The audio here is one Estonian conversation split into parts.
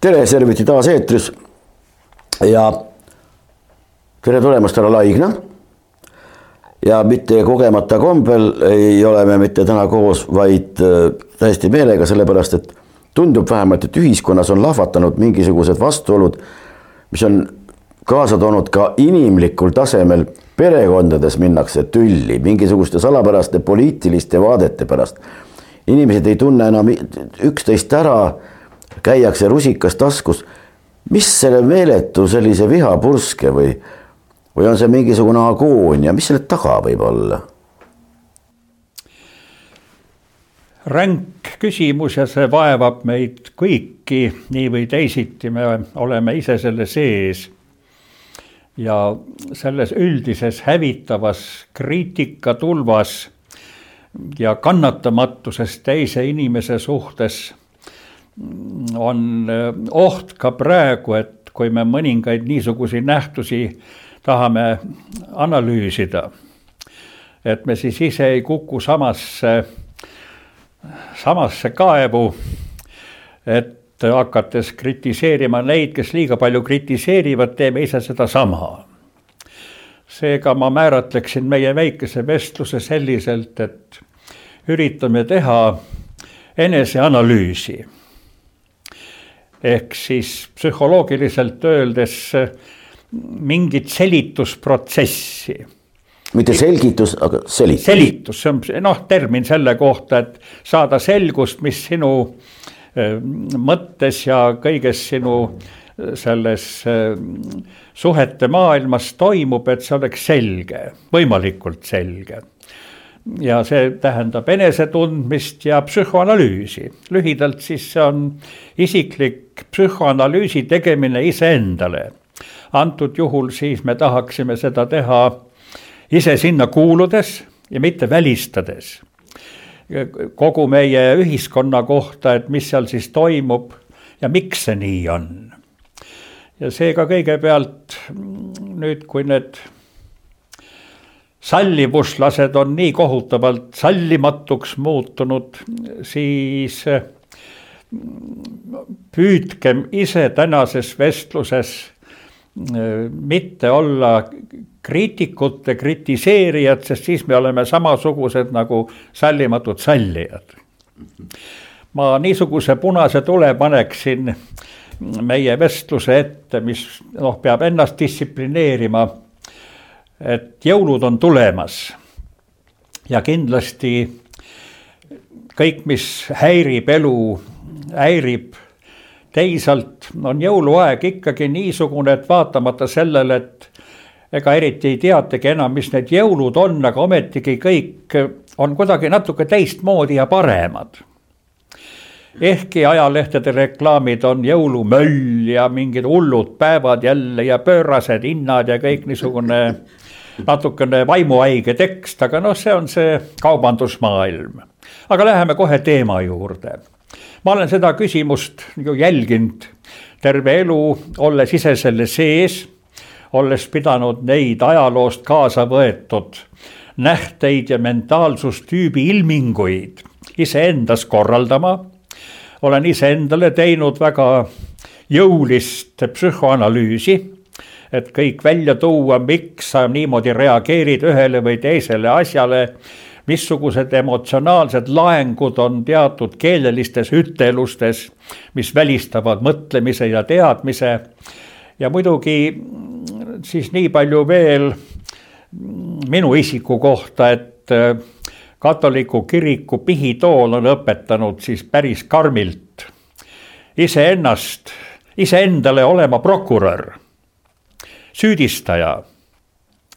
tere, Serviti taas eetris. ja tere tulemast, härra Laigna. ja mitte kogemata kombel ei ole me mitte täna koos, vaid äh, täiesti meelega, sellepärast et tundub vähemalt, et ühiskonnas on lahvatanud mingisugused vastuolud, mis on kaasa toonud ka inimlikul tasemel perekondades minnakse tülli mingisuguste salapäraste poliitiliste vaadete pärast. inimesed ei tunne enam üksteist ära käiakse rusikas taskus. mis selle meeletu sellise vihapurske või, või on see mingisugune agoonia, mis selle taga võib olla? ränk küsimus ja see vaevab meid kõiki nii või teisiti, me oleme ise selle sees. ja selles üldises hävitavas kriitikatulvas ja kannatamatuses teise inimese suhtes on äh, oht ka praegu, et kui me mõningaid niisuguseid nähtusi tahame analüüsida, et me siis ise ei kuku samasse, samasse kaevu, et hakates kritiseerima neid, kes liiga palju kritiseerivad, teeme ise sedasama. seega ma määratleksin meie väikese vestluse selliselt, et üritame teha eneseanalüüsi ehk siis psühholoogiliselt öeldes mingit selitusprotsessi mitte selgitus, aga selitus. selitus, see on noh, termin selle kohta, et saada selgust, mis sinu äh, mõttes ja kõiges sinu äh, selles suhete maailmas toimub, et see oleks selge, võimalikult selge ja see tähendab enesetundmist ja psühhoanalüüsi. lühidalt siis see on isiklik psühhoanalüüsi tegemine iseendale. antud juhul siis me tahaksime seda teha ise sinna kuuludes ja mitte välistades kogu meie ühiskonna kohta, et mis seal siis toimub ja miks see nii on. ja seega kõigepealt nüüd, kui need sallivuslased on nii kohutavalt sallimatuks muutunud, siis püüdkem ise tänases vestluses mitte olla kriitikute kritiseerijad, sest siis me oleme samasugused nagu sallimatud sallijad. ma niisuguse punase tule paneksin meie vestluse ette, mis noh, peab ennast distsiplineerima et jõulud on tulemas ja kindlasti kõik, mis häirib elu, häirib teisalt, on jõuluaeg ikkagi niisugune, et vaatamata sellele, et ega eriti ei teatagi enam, mis need jõulud on, aga ometigi kõik on kuidagi natuke teistmoodi ja paremad. ehkki ajalehtede reklaamid on jõulumöll ja mingid hullud päevad jälle ja pöörased hinnad ja kõik niisugune natukene vaimuhaige tekst, aga noh, see on see kaubandusmaailm. aga läheme kohe teema juurde. ma olen seda küsimust ju jälginud terve elu, olles ise selle sees, olles pidanud neid ajaloost kaasa võetud nähteid ja mentaalsustüübi ilminguid iseendas korraldama. olen iseendale teinud väga jõulist psühhoanalüüsi et kõik välja tuua, miks sa niimoodi reageerid ühele või teisele asjale missugused emotsionaalsed laengud on teatud keelelistes ütelustes, mis välistavad mõtlemise ja teadmise. ja muidugi siis nii palju veel minu isiku kohta, et äh, katoliku kiriku pihitool on õpetanud siis päris karmilt iseennast, iseendale olema prokurör süüdistaja.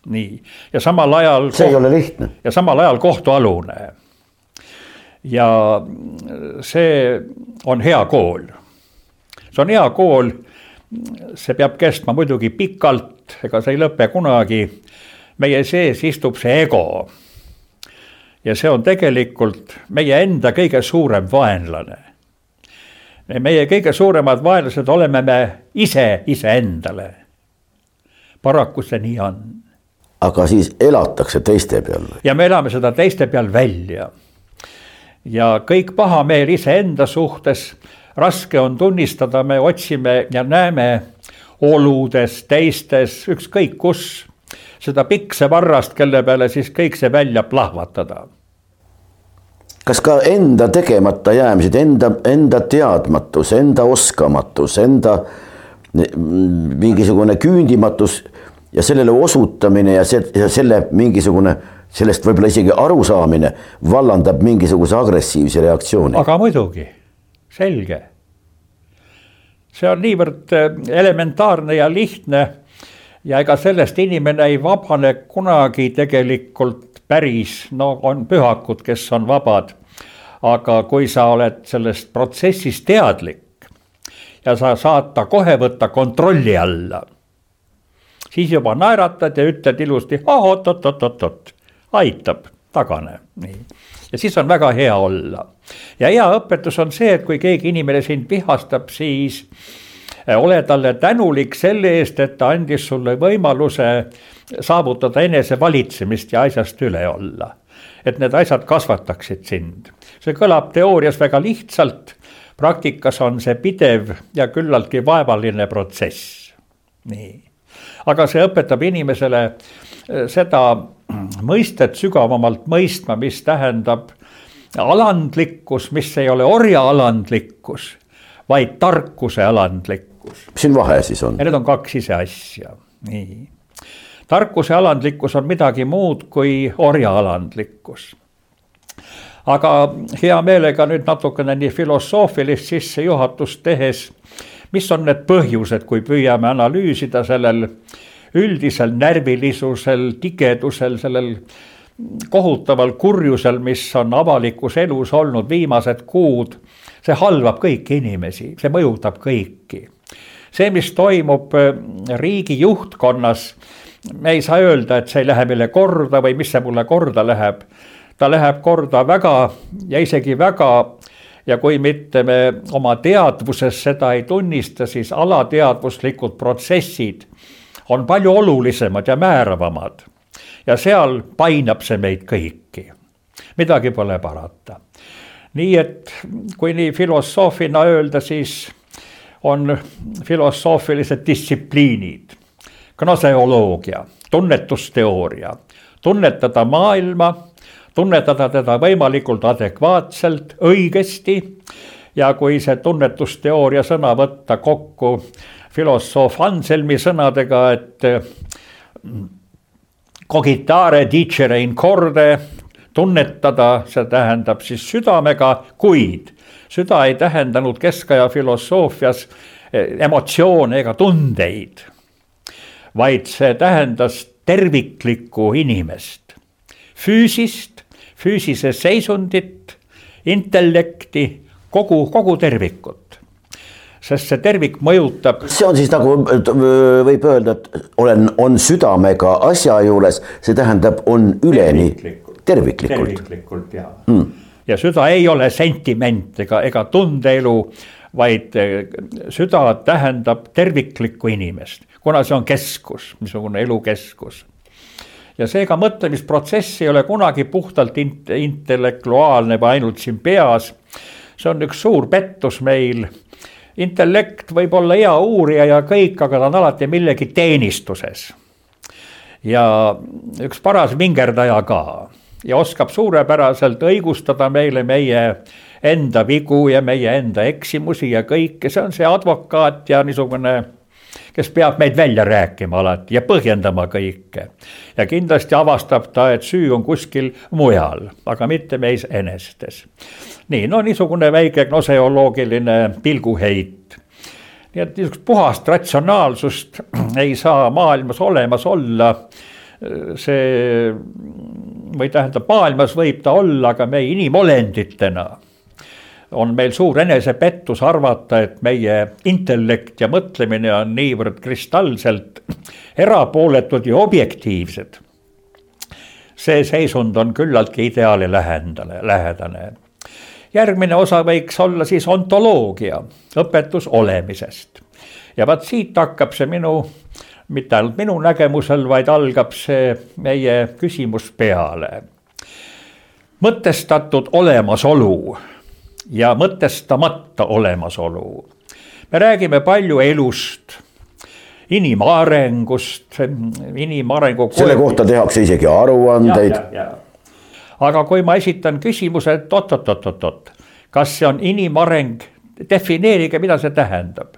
nii, ja samal ajal. see ei ole lihtne. ja samal ajal kohtualune. ja see on hea kool. see on hea kool. see peab kestma muidugi pikalt, ega see ei lõpe kunagi. meie sees istub see ego. ja see on tegelikult meie enda kõige suurem vaenlane meie kõige suuremad vaenlased oleme me ise iseendale paraku see nii on. aga siis elatakse teiste peal? ja me elame seda teiste peal välja. ja kõik pahameel iseenda suhtes raske on tunnistada, me otsime ja näeme oludes, teistes, ükskõik kus, seda piksevarrast, kelle peale siis kõik see välja plahvatada kas ka enda tegemata jäämised, enda, enda teadmatus, enda oskamatus, enda mingisugune küündimatus ja sellele osutamine ja see, ja selle mingisugune, sellest võib-olla isegi arusaamine vallandab mingisuguse agressiivse reaktsiooni. aga muidugi, selge. see on niivõrd äh, elementaarne ja lihtne ja ega sellest inimene ei vabane kunagi tegelikult päris, no on pühakud, kes on vabad. aga kui sa oled sellest protsessist teadlik ja sa saad ta kohe võtta kontrolli alla, siis juba naeratad ja ütled ilusti, oot-oot-oot-oot, aitab, tagane, nii. ja siis on väga hea olla. ja hea õpetus on see, et kui keegi inimene sind vihastab, siis eh, ole talle tänulik selle eest, et ta andis sulle võimaluse saavutada enesevalitsemist ja asjast üle olla. et need asjad kasvataksid sind. see kõlab teoorias väga lihtsalt, praktikas on see pidev ja küllaltki vaevaline protsess. nii, aga see õpetab inimesele eh, seda mõistet sügavamalt mõistma, mis tähendab alandlikkus, mis ei ole orja alandlikkus, vaid tarkuse alandlikkus. mis siin vahe siis on? ja need on kaks ise asja, nii tarkuse alandlikkus on midagi muud kui orja alandlikkus. aga hea meelega nüüd natukene nii filosoofilist sissejuhatust tehes, mis on need põhjused, kui püüame analüüsida sellel üldisel närvilisusel, tigedusel, sellel kohutaval kurjusel, mis on avalikus elus olnud viimased kuud, see halvab kõiki inimesi, see mõjutab kõiki. see, mis toimub riigi juhtkonnas me ei saa öelda, et see ei lähe meile korda või mis see mulle korda läheb. ta läheb korda väga ja isegi väga ja kui mitte me oma teadvuses seda ei tunnista, siis alateadvuslikud protsessid on palju olulisemad ja määravamad. ja seal painab see meid kõiki, midagi pole parata. nii et kui nii filosoofina öelda, siis on filosoofilised distsipliinid gnoseoloogia, tunnetusteooria, tunnetada maailma, tunnetada teda võimalikult adekvaatselt, õigesti. ja kui see tunnetusteooria sõna võtta kokku filosoof Anselmi sõnadega, et mm, cogitare dicere in corde, tunnetada, see tähendab siis südamega, kuid süda ei tähendanud keskaja filosoofias eh, emotsioone ega tundeid vaid see tähendas terviklikku inimest, füüsist, füüsise seisundit, intellekti, kogu, kogu tervikut sest see tervik mõjutab. see on siis nagu võib öelda, et olen, on südamega asja juures, see tähendab, on üleni terviklikult, terviklikult, terviklikult ja mm., ja süda ei ole sentiment ega, ega tundeelu, vaid eh, süda tähendab terviklikku inimest kuna see on keskus, niisugune elukeskus. Ja seega mõtlemisprotsess ei ole kunagi puhtalt int-, intellektuaalne või ainult siin peas. see on üks suur pettus meil. intellekt võib olla hea uurija ja kõik, aga ta on alati millegi teenistuses. ja üks paras vingerdaja ka ja oskab suurepäraselt õigustada meile meie enda vigu ja meie enda eksimusi ja kõike, see on see advokaat ja niisugune kes peab meid välja rääkima alati ja põhjendama kõike. ja kindlasti avastab ta, et süü on kuskil mujal, aga mitte meis enestes. nii, no niisugune väike gnoseoloogiline pilguheit nii et niisugust puhast ratsionaalsust ei saa maailmas olemas olla. see või tähendab, maailmas võib ta olla, aga me inimolenditena on meil suur enesepettus arvata, et meie intellekt ja mõtlemine on niivõrd kristallselt erapooletud ja objektiivsed. see seisund on küllaltki ideaali lähendale, lähedane. järgmine osa võiks olla siis ontoloogia, õpetus olemisest. ja vaat siit hakkab see minu, mitte ainult minu nägemusel, vaid algab see meie küsimus peale. mõtestatud olemasolu ja mõtestamata olemasolu. me räägime palju elust, inimarengust, inimarengu. selle kohta tehakse isegi aruandeid. aga kui ma esitan küsimuse, et oot-oot-oot-oot, kas see on inimareng, defineerige, mida see tähendab.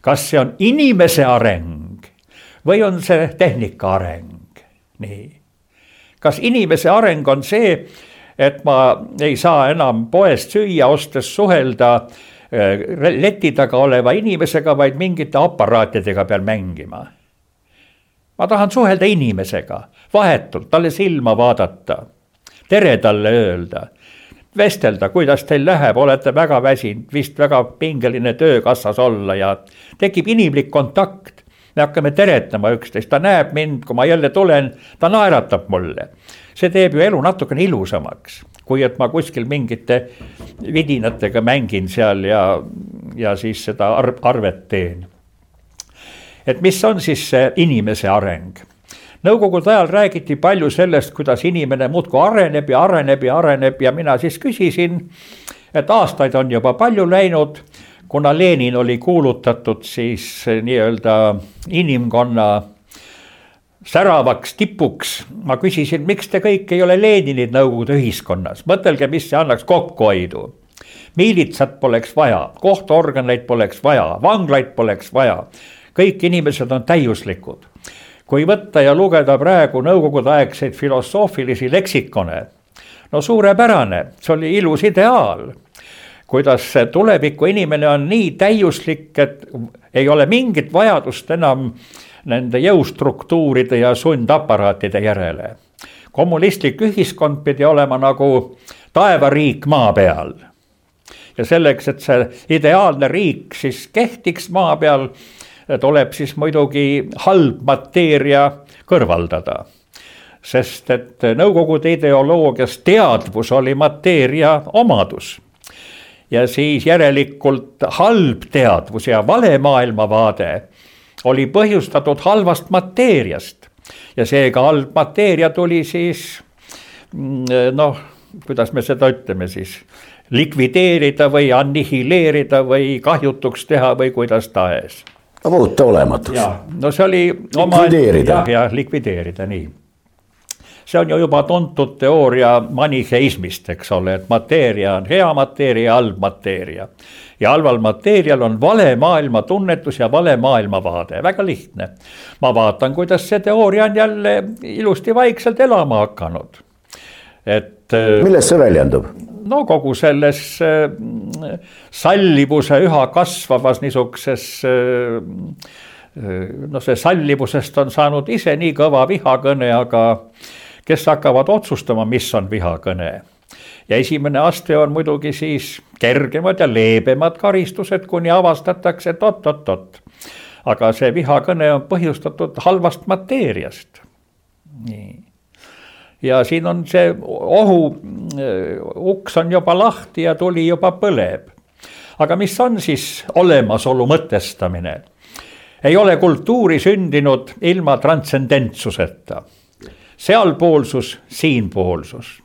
kas see on inimese areng või on see tehnika areng, nii. kas inimese areng on see et ma ei saa enam poest süüa ostes suhelda äh, leti taga oleva inimesega, vaid mingite aparaatidega pean mängima. ma tahan suhelda inimesega, vahetult talle silma vaadata, tere talle öelda, vestelda, kuidas teil läheb, olete väga väsinud, vist väga pingeline töökassas olla ja tekib inimlik kontakt me hakkame teretama üksteist, ta näeb mind, kui ma jälle tulen, ta naeratab mulle see teeb ju elu natukene ilusamaks, kui et ma kuskil mingite vidinatega mängin seal ja, ja siis seda arv, arvet teen. et mis on siis see inimese areng? Nõukogude ajal räägiti palju sellest, kuidas inimene muudkui areneb ja areneb ja areneb ja mina siis küsisin, et aastaid on juba palju läinud, kuna Lenin oli kuulutatud siis nii-öelda inimkonna säravaks tipuks, ma küsisin, miks te kõik ei ole Leninid Nõukogude ühiskonnas, mõtelge, mis see annaks kokkuhoidu. miilitsat poleks vaja, kohtuorganeid poleks vaja, vanglaid poleks vaja, kõik inimesed on täiuslikud. kui võtta ja lugeda praegu nõukogudeaegseid filosoofilisi leksikone, no suurepärane, see oli ilus ideaal kuidas tuleviku inimene on nii täiuslik, et ei ole mingit vajadust enam äh, nende jõustruktuuride ja sundaparaatide järele. kommunistlik ühiskond pidi olema nagu taevariik maa peal. ja selleks, et see ideaalne riik siis kehtiks maa peal, tuleb siis muidugi halb mateeria kõrvaldada sest et Nõukogude ideoloogias teadvus oli mateeria omadus. ja siis järelikult halb teadvus ja vale maailmavaade oli põhjustatud halvast mateeriast ja seega halb mateeria tuli siis mm, noh, kuidas me seda ütleme siis, likvideerida või annihileerida või kahjutuks teha või kuidas tahes. no muuta olematuks. no see oli likvideerida. jah, ja likvideerida, nii see on ju juba tuntud teooria maniheismist, eks ole, et mateeria on hea mateeria, halb mateeria. ja halval mateerial on vale maailmatunnetus ja vale maailmavaade, väga lihtne. ma vaatan, kuidas see teooria on jälle ilusti vaikselt elama hakanud. et. millest see väljendub? no kogu selles äh, sallivuse üha kasvavas niisuguses äh, noh, see sallivusest on saanud ise nii kõva vihakõne, aga kes hakkavad otsustama, mis on vihakõne. ja esimene aste on muidugi siis kergemad ja leebemad karistused, kuni avastatakse, et oot-oot-oot. aga see vihakõne on põhjustatud halvast mateeriast. nii ja siin on see ohu, uks on juba lahti ja tuli juba põleb. aga mis on siis olemasolu mõtestamine? ei ole kultuuri sündinud ilma transcendentsuseta sealpoolsus, siinpoolsus.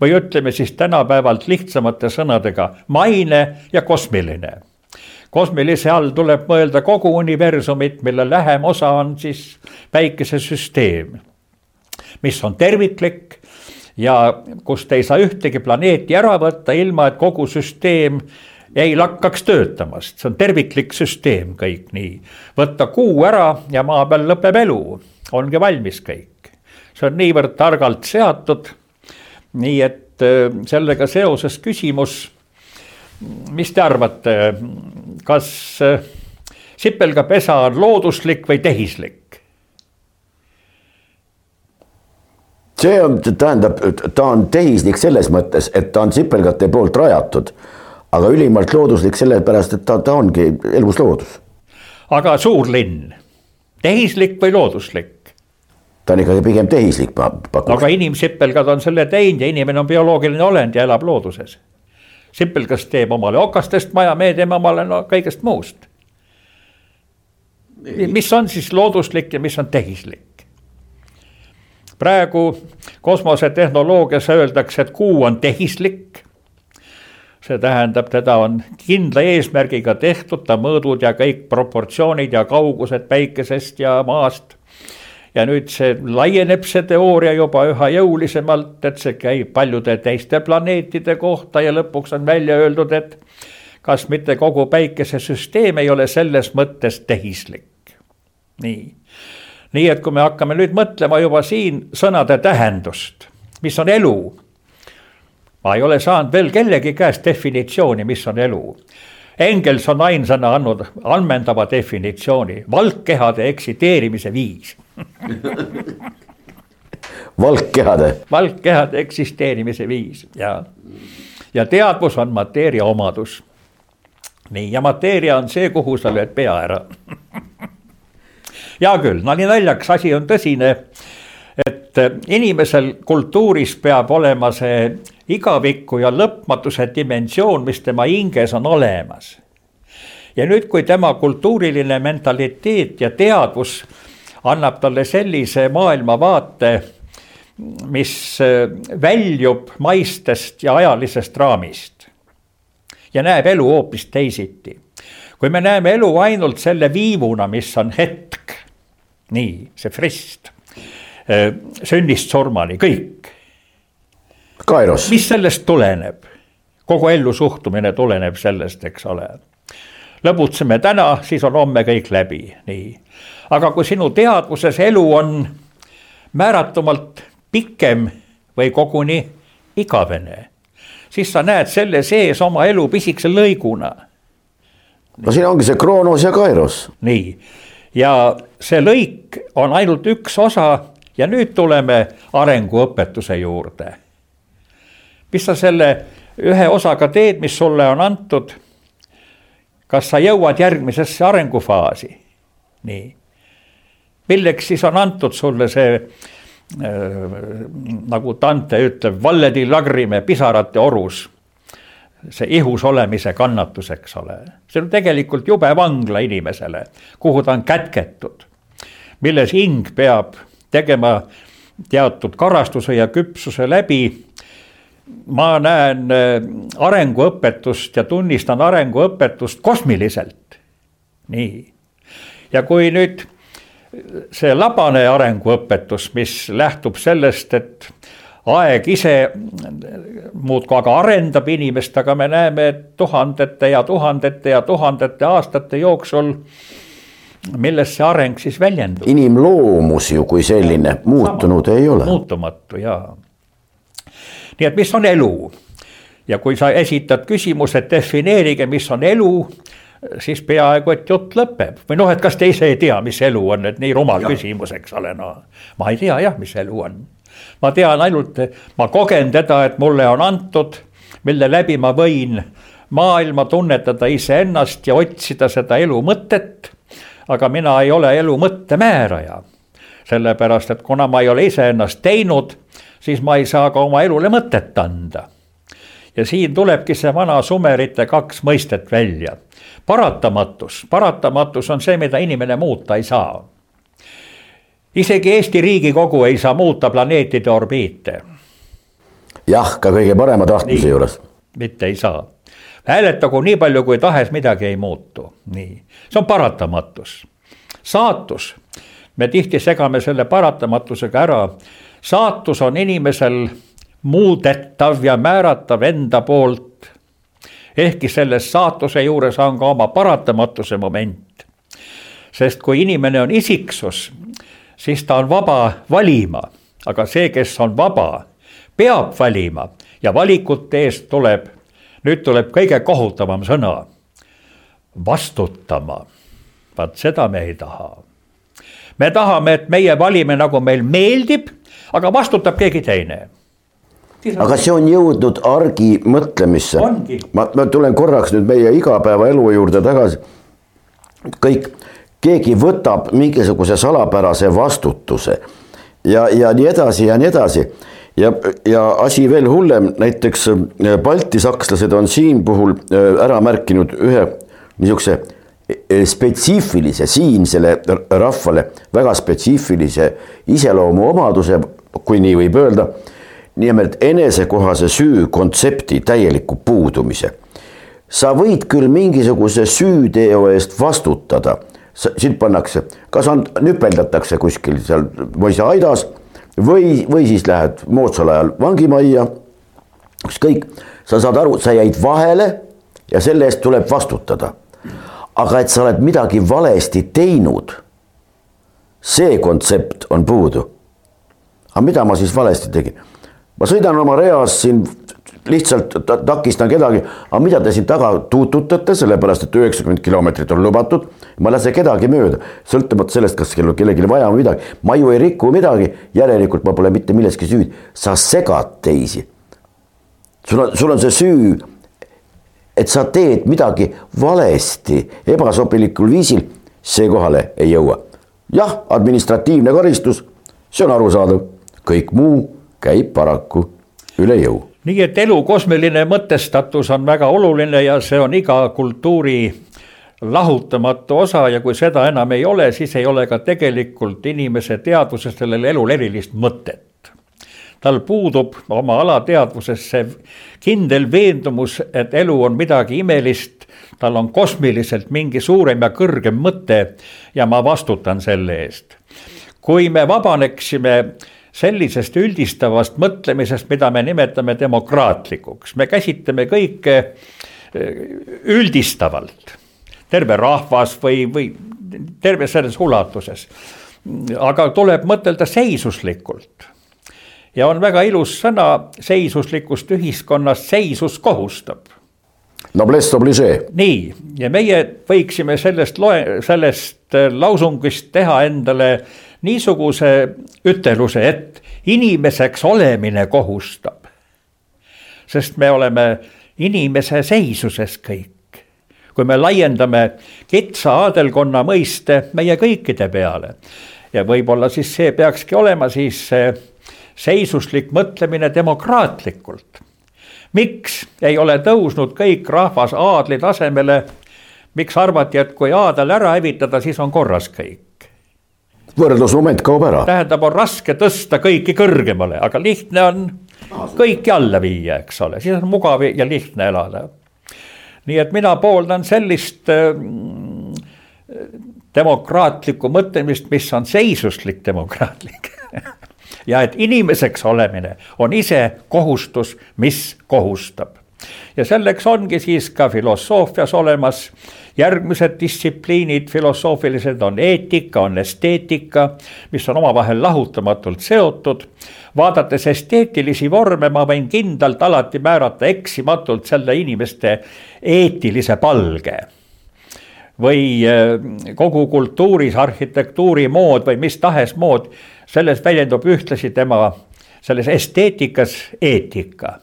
või ütleme siis tänapäevalt lihtsamate sõnadega maine ja kosmiline. kosmilise all tuleb mõelda kogu universumit, mille lähem osa on siis päikesesüsteem, mis on terviklik ja kust ei saa ühtegi planeeti ära võtta, ilma et kogu süsteem ei lakkaks töötamast, see on terviklik süsteem kõik nii. võtta kuu ära ja maa peal lõpeb elu, ongi valmis kõik see on niivõrd targalt seatud. nii et äh, sellega seoses küsimus, mis te arvate, kas äh, sipelgapesa on looduslik või tehislik? see on, tähendab, ta on tehislik selles mõttes, et ta on sipelgate poolt rajatud, aga ülimalt looduslik sellepärast, et ta, ta ongi elus loodus. aga suurlinn, tehislik või looduslik? Ta on ikkagi pigem tehislik, pakuks. aga inimsipelgad on selle teinud ja inimene on bioloogiline olend ja elab looduses. sipelgas teeb omale okastest maja, me teeme omale no kõigest muust. mis on siis looduslik ja mis on tehislik? praegu kosmosetehnoloogias öeldakse, et kuu on tehislik. see tähendab, teda on kindla eesmärgiga tehtud, ta mõõdud ja kõik proportsioonid ja kaugused päikesest ja maast. Ja nüüd see laieneb, see teooria juba üha jõulisemalt, et see käib paljude teiste planeetide kohta ja lõpuks on välja öeldud, et kas mitte kogu päikesesüsteem ei ole selles mõttes tehislik. nii, nii et kui me hakkame nüüd mõtlema juba siin sõnade tähendust, mis on elu ma ei ole saanud veel kellegi käest definitsiooni, mis on elu. Engels on ainsana andnud ammendava definitsiooni, valgkehade eksiteerimise viis valgkehade? valgkehade eksisteerimise viis ja, ja teadvus on mateeria omadus. nii, ja mateeria on see, kuhu sa lööd pea ära hea küll, nali naljaks, asi on tõsine. et inimesel kultuuris peab olema see igaviku ja lõpmatuse dimensioon, mis tema hinges on olemas. ja nüüd, kui tema kultuuriline mentaliteet ja teadvus annab talle sellise maailmavaate, mis äh, väljub maistest ja ajalisest raamist ja näeb elu hoopis teisiti. kui me näeme elu ainult selle viivuna, mis on hetk, nii see frist, äh, sünnist surmani, kõik Kairos. mis sellest tuleneb? kogu ellu suhtumine tuleneb sellest, eks ole. Lõbutseme täna, siis on homme kõik läbi, nii. aga kui sinu teadvuses elu on määratumalt pikem või koguni igavene, siis sa näed selle sees oma elu pisikese lõiguna. no siin ongi see Kroonos ja Kairos. nii, ja see lõik on ainult üks osa ja nüüd tuleme arenguõpetuse juurde mis sa selle ühe osaga teed, mis sulle on antud. Kas sa jõuad järgmisesse arengufaasi? nii. milleks siis on antud sulle see äh, nagu Dante ütleb, valledi lagrime pisarate orus. see ihus olemise kannatus, eks ole, see on tegelikult jube vangla inimesele, kuhu ta on kätketud. milles hing peab tegema teatud karastuse ja küpsuse läbi ma näen äh, arenguõpetust ja tunnistan arenguõpetust kosmiliselt. nii, ja kui nüüd see labane arenguõpetus, mis lähtub sellest, et aeg ise muudkui aga arendab inimest, aga me näeme, et tuhandete ja tuhandete ja tuhandete aastate jooksul milles see areng siis väljendub? inimloomus ju kui selline muutunud Sama, ei ole. muutumatu jaa nii et mis on elu? ja kui sa esitad küsimuse, defineerige, mis on elu, siis peaaegu, et jutt lõpeb või noh, et kas te ise ei tea, mis elu on, et nii rumal ja. küsimus, eks ole, no. ma ei tea jah, mis elu on. ma tean ainult, ma kogen teda, et mulle on antud, mille läbi ma võin maailma tunnetada iseennast ja otsida seda elu mõtet. aga mina ei ole elu mõtte määraja. sellepärast, et kuna ma ei ole iseennast teinud siis ma ei saa ka oma elule mõtet anda. ja siin tulebki see vana sumerite kaks mõistet välja. paratamatus, paratamatus on see, mida inimene muuta ei saa. isegi Eesti Riigikogu ei saa muuta planeetide orbiite. jah, ka kõige parema tahtmise juures. mitte ei saa hääletagu nii palju kui tahes, midagi ei muutu, nii, see on paratamatus. saatus, me tihti segame selle paratamatusega ära saatus on inimesel muudetav ja määratav enda poolt. ehkki selles saatuse juures on ka oma paratamatuse moment. sest kui inimene on isiksus, siis ta on vaba valima, aga see, kes on vaba, peab valima ja valikute eest tuleb, nüüd tuleb kõige kohutavam sõna, vastutama. vaat seda me ei taha. me tahame, et meie valime, nagu meil meeldib aga vastutab keegi teine aga see on jõudnud argi mõtlemisse. ma, ma tulen korraks nüüd meie igapäevaelu juurde tagasi. kõik, keegi võtab mingisuguse salapärase vastutuse ja, ja nii edasi ja nii edasi. ja, ja asi veel hullem, näiteks äh, baltisakslased on siin puhul äh, ära märkinud ühe niisuguse äh, spetsiifilise siinsele rahvale väga spetsiifilise iseloomuomaduse kui nii võib öelda. nimelt enesekohase süü kontsepti täieliku puudumise. sa võid küll mingisuguse süüteo eest vastutada, sind pannakse, kas on, nüpeldatakse kuskil seal mõisaaidas või, või siis lähed moodsal ajal vangimajja. ükskõik, sa saad aru, sa jäid vahele ja selle eest tuleb vastutada. aga et sa oled midagi valesti teinud, see kontsept on puudu. Aga mida ma siis valesti tegin? ma sõidan oma reas siin lihtsalt takistan kedagi, aga mida te siin taga tuututate, sellepärast et üheksakümmend kilomeetrit on lubatud. ma ei lase kedagi mööda, sõltumata sellest, kas kellelgi vaja on midagi, ma ju ei riku midagi, järelikult ma pole mitte milleski süüdi, sa segad teisi. sul on, sul on see süü, et sa teed midagi valesti, ebasobilikul viisil, see kohale ei jõua. jah, administratiivne karistus, see on arusaadav, kõik muu käib paraku üle jõu. nii et elu kosmiline mõtestatus on väga oluline ja see on iga kultuuri lahutamatu osa ja kui seda enam ei ole, siis ei ole ka tegelikult inimese teadvuses sellel elul erilist mõtet. tal puudub oma alateadvuses see kindel veendumus, et elu on midagi imelist, tal on kosmiliselt mingi suurem ja kõrgem mõte ja ma vastutan selle eest. kui me vabaneksime sellisest üldistavast mõtlemisest, mida me nimetame demokraatlikuks, me käsitleme kõike eh, üldistavalt, terve rahvas või, või terve selles ulatuses. aga tuleb mõtelda seisuslikult. ja on väga ilus sõna seisuslikust ühiskonnast, seisus kohustab Noblesse oblige. nii, ja meie võiksime sellest loe, sellest eh, lausungist teha endale äh, niisuguse üteluse, et inimeseks olemine kohustab. sest me oleme inimese seisuses kõik. kui me laiendame kitsa aadelkonna mõiste meie kõikide peale ja võib-olla siis see peakski olema siis seisuslik mõtlemine demokraatlikult. miks ei ole tõusnud kõik rahvas aadli tasemele? miks arvati, et kui aadel ära hävitada, siis on korras kõik? Võrdlusmoment kaob ära. tähendab, on raske tõsta kõiki kõrgemale, aga lihtne on kõiki alla viia, eks ole, siis on mugav ja lihtne elada. nii et mina pooldan sellist äh, demokraatlikku mõtlemist, mis on seisuslik demokraatlik ja et inimeseks olemine on ise kohustus, mis kohustab. Ja selleks ongi siis ka filosoofias olemas järgmised distsipliinid. Filosoofilised on eetika, on esteetika, mis on omavahel lahutamatult seotud. vaadates esteetilisi vorme, ma võin kindlalt alati määrata eksimatult selle inimeste eetilise palge. Või äh, kogu kultuuris arhitektuuri mood või mis tahes mood, selles väljendub ühtlasi tema selles esteetikas eetika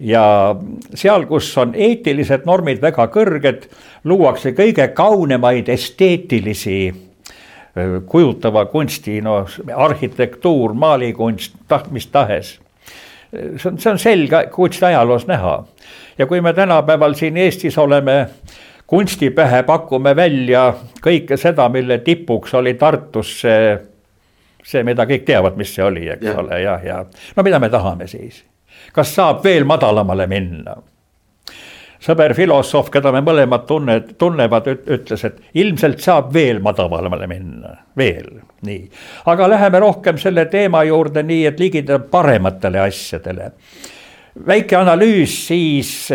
ja seal, kus on eetilised normid väga kõrged, luuakse kõige kaunemaid esteetilisi kujutava kunsti, no arhitektuur, maalikunst, mis tahes. see on, see on selge kunstiajaloos näha ja kui me tänapäeval siin Eestis oleme kunstipähe pakume välja kõike seda, mille tipuks oli Tartus see, see, mida kõik teavad, mis see oli, eks ja. ole, jah, ja no mida me tahame siis kas saab veel madalamale minna? sõber filosoof, keda me mõlemad tunne, tunnevad, ütles, et ilmselt saab veel madalamale minna, veel, nii. aga läheme rohkem selle teema juurde nii, et ligida parematele asjadele. väike analüüs siis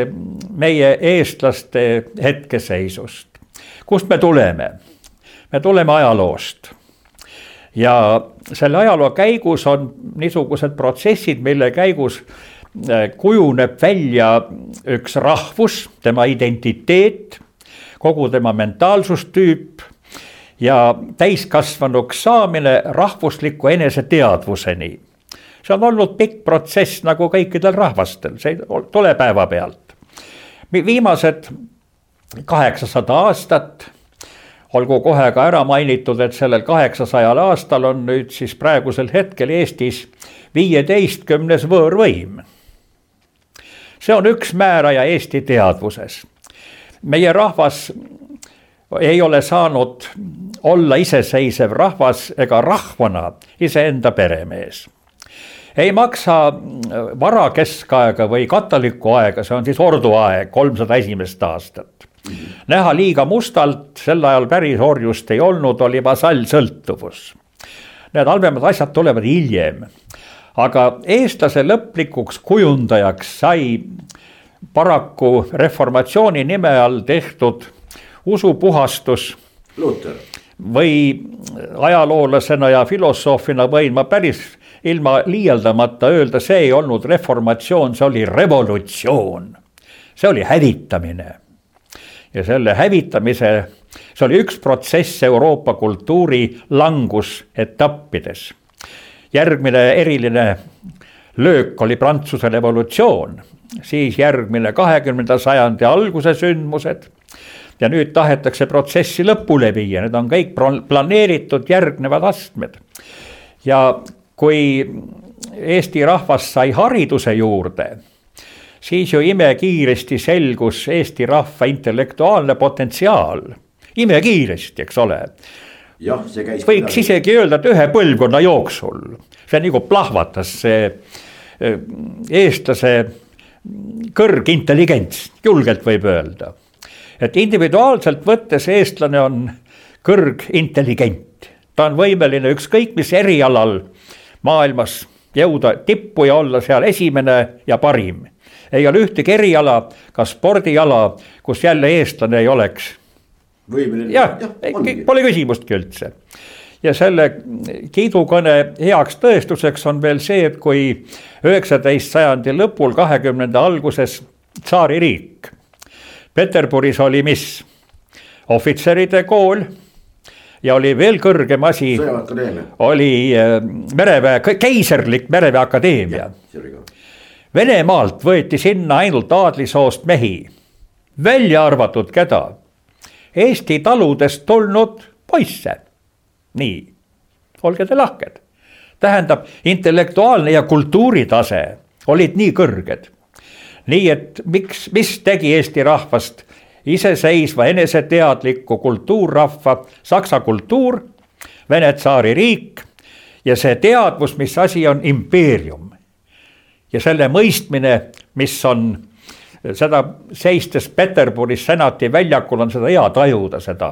meie eestlaste hetkeseisust. kust me tuleme? me tuleme ajaloost ja selle ajaloo käigus on niisugused protsessid, mille käigus kujuneb välja üks rahvus, tema identiteet, kogu tema mentaalsustüüp ja täiskasvanuks saamine rahvusliku eneseteadvuseni. see on olnud pikk protsess nagu kõikidel rahvastel, see ei tule päevapealt. viimased kaheksasada aastat olgu kohe ka ära mainitud, et sellel kaheksasajal aastal on nüüd siis praegusel hetkel Eestis viieteistkümnes võõrvõim see on üks määraja Eesti teadvuses. meie rahvas ei ole saanud olla iseseisev rahvas ega rahvana iseenda peremees. ei maksa varakeskaega või katoliku aega, see on siis orduaeg, kolmsada esimest aastat. näha liiga mustalt, sel ajal päris orjust ei olnud, oli vasallsõltuvus. Need halvemad asjad tulevad hiljem. Aga eestlase lõplikuks kujundajaks sai paraku reformatsiooni nime all tehtud usupuhastus. Luter. või ajaloolasena ja filosoofina võin ma päris ilma liialdamata öelda, see ei olnud reformatsioon, see oli revolutsioon. see oli hävitamine. ja selle hävitamise, see oli üks protsess Euroopa kultuuri langusetappides. Järgmine eriline löök oli Prantsuse revolutsioon, siis järgmine kahekümnenda sajandi alguse sündmused ja nüüd tahetakse protsessi lõpule viia, need on kõik planeeritud järgnevad astmed. ja kui Eesti rahvas sai hariduse juurde, siis ju imekiiresti selgus Eesti rahva intellektuaalne potentsiaal, imekiiresti, eks ole. Jah, see käis. võiks isegi öelda, et ühe põlvkonna jooksul, see nagu plahvatas see eh, eestlase kõrgintelligents, julgelt võib öelda et individuaalselt võttes eestlane on kõrgintelligent, ta on võimeline ükskõik mis erialal maailmas jõuda tippu ja olla seal esimene ja parim. ei ole ühtegi eriala, ka spordiala, kus jälle eestlane ei oleks. Võimeline. jah ja, ja, pole küsimustki üldse ja selle kiidukõne heaks tõestuseks on veel see, et kui üheksateist sajandi lõpul, kahekümnenda alguses tsaaririik Peterburis oli mis? ohvitseride kool ja oli veel kõrgem asi. oli äh, mereväe, keiserlik mereväe akadeemia. Venemaalt võeti sinna ainult aadlisoost mehi, välja arvatud keda? Eesti taludest tulnud poisse. nii, olge te lahked. tähendab, intellektuaalne ja kultuuritase olid nii kõrged nii et miks, mis tegi Eesti rahvast iseseisva eneseteadliku kultuurrahva, saksa kultuur, Vene tsaaririik ja see teadvus, mis asi on impeerium. ja selle mõistmine, mis on seda seistes Peterburis senati väljakul on seda hea tajuda, seda,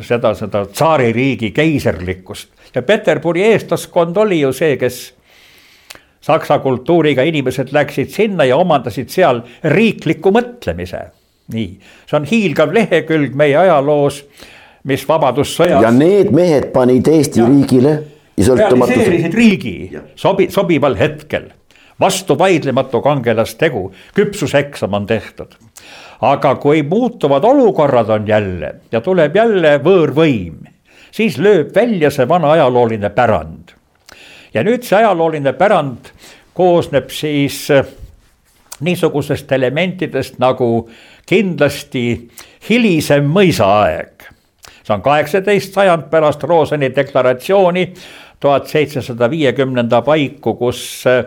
seda, seda tsaaririigi keiserlikkust ja Peterburi eestlaskond oli ju see, kes saksa kultuuriga inimesed läksid sinna ja omandasid seal riikliku mõtlemise. nii, see on hiilgav lehekülg meie ajaloos, mis Vabadussõjas. ja need mehed panid Eesti ja. riigile realiseerisid riigi sobi, sobival hetkel vastu vaidlematu kangelastegu, küpsuseksam on tehtud. aga kui muutuvad olukorrad on jälle ja tuleb jälle võõrvõim, siis lööb välja see vana ajalooline pärand ja nüüd see ajalooline pärand koosneb siis äh, niisugusest elementidest nagu kindlasti hilisem mõisaaeg. see on kaheksateist sajand pärast Roseni deklaratsiooni tuhat seitsesada viiekümnenda paiku, kus äh,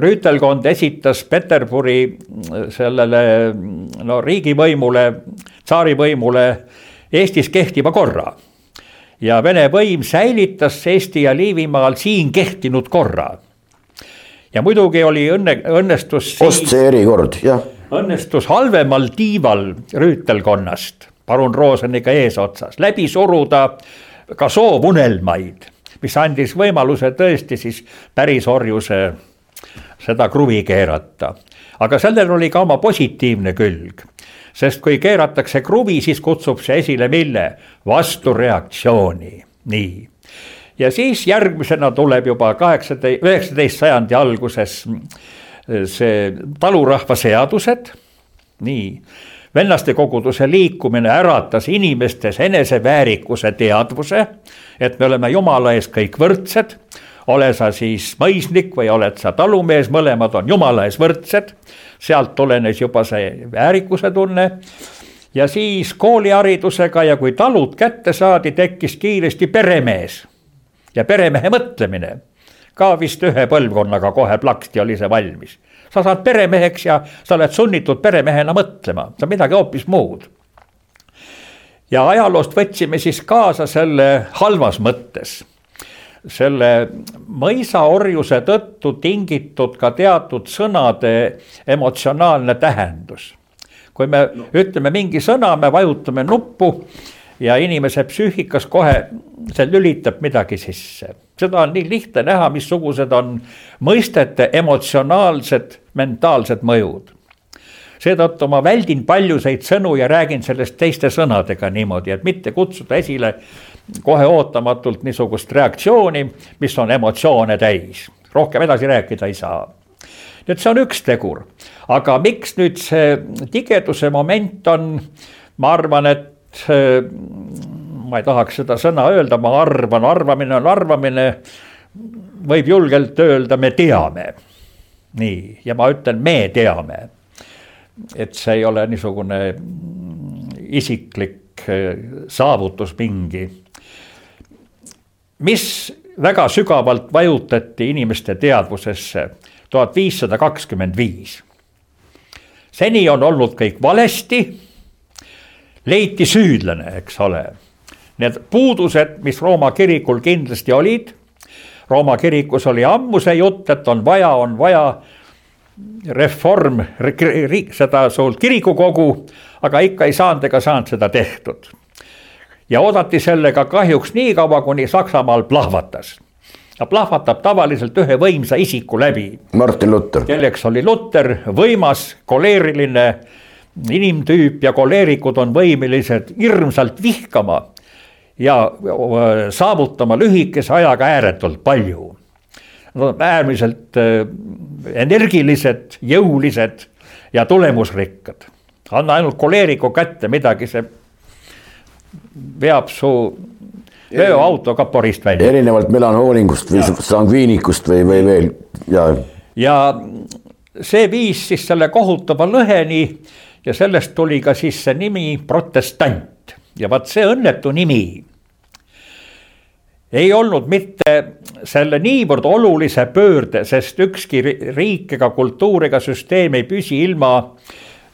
rüütelkond esitas Peterburi äh, sellele no riigivõimule, tsaarivõimule Eestis kehtiva korra ja Vene võim säilitas Eesti ja Liivimaal siin kehtinud korra. ja muidugi oli õnne, õnnestus. ostse erikord, jah. õnnestus halvemal tiival rüütelkonnast, parun Rooseniga eesotsas, läbi suruda ka soovunelmaid, mis andis võimaluse tõesti siis pärisorjuse seda kruvi keerata. aga sellel oli ka oma positiivne külg sest kui keeratakse kruvi, siis kutsub see esile mille? vastureaktsiooni, nii. ja siis järgmisena tuleb juba kaheksateist, üheksateist sajandi alguses see talurahva seadused, nii vennaste koguduse liikumine äratas inimestes eneseväärikuse teadvuse, et me oleme jumala ees kõik võrdsed. ole sa siis mõisnik või oled sa talumees, mõlemad on jumala ees võrdsed sealt tulenes juba see väärikuse tunne. ja siis kooliharidusega ja kui talud kätte saadi, tekkis kiiresti peremees ja peremehe mõtlemine. ka vist ühe põlvkonnaga kohe plaksti oli see valmis. Sa saad peremeheks ja sa oled sunnitud peremehena mõtlema, see on midagi hoopis muud ja ajaloost võtsime siis kaasa selle halvas mõttes selle mõisaorjuse tõttu tingitud ka teatud sõnade emotsionaalne tähendus. kui me no. ütleme mingi sõna, me vajutame nuppu ja inimese psüühikas kohe see lülitab midagi sisse. seda on nii lihtne näha, missugused on mõistete emotsionaalsed, mentaalsed mõjud seetõttu ma väldin paljusid sõnu ja räägin sellest teiste sõnadega niimoodi, et mitte kutsuda esile kohe ootamatult niisugust reaktsiooni, mis on emotsioone täis. rohkem edasi rääkida ei saa. et see on üks tegur, aga miks nüüd see tigeduse moment on, ma arvan, et ma ei tahaks seda sõna öelda, ma arvan, arvamine on arvamine. võib julgelt öelda, me teame. nii, ja ma ütlen, me teame et see ei ole niisugune isiklik eh, saavutus mingi. mis väga sügavalt vajutati inimeste teadvusesse tuhat viissada kakskümmend viis. seni on olnud kõik valesti, leiti süüdlane, eks ole. Need puudused, mis Rooma kirikul kindlasti olid, Rooma kirikus oli ammu see jutt, et on vaja, on vaja reform, seda suurt kirikukogu, aga ikka ei saanud ega saanud seda tehtud. ja oodati sellega kahjuks nii kaua, kuni Saksamaal plahvatas. ta plahvatab tavaliselt ühe võimsa isiku läbi. Martin Luther. kelleks oli Luther, võimas, koleeriline inimtüüp ja koleerikud on võimelised hirmsalt vihkama ja saavutama lühikese ajaga ääretult palju Nad on äärmiselt energilised, jõulised ja tulemusrikkad. anna ainult koleeriku kätte midagi, see veab su veoauto kaporist välja. erinevalt melanoolingust või sangviinikust või, või veel ja. ja see viis siis selle kohutava lõheni ja sellest tuli ka siis see nimi protestant ja vaat see õnnetu nimi ei olnud mitte selle niivõrd olulise pöörde, sest ükski riik ega kultuur ega süsteem ei püsi ilma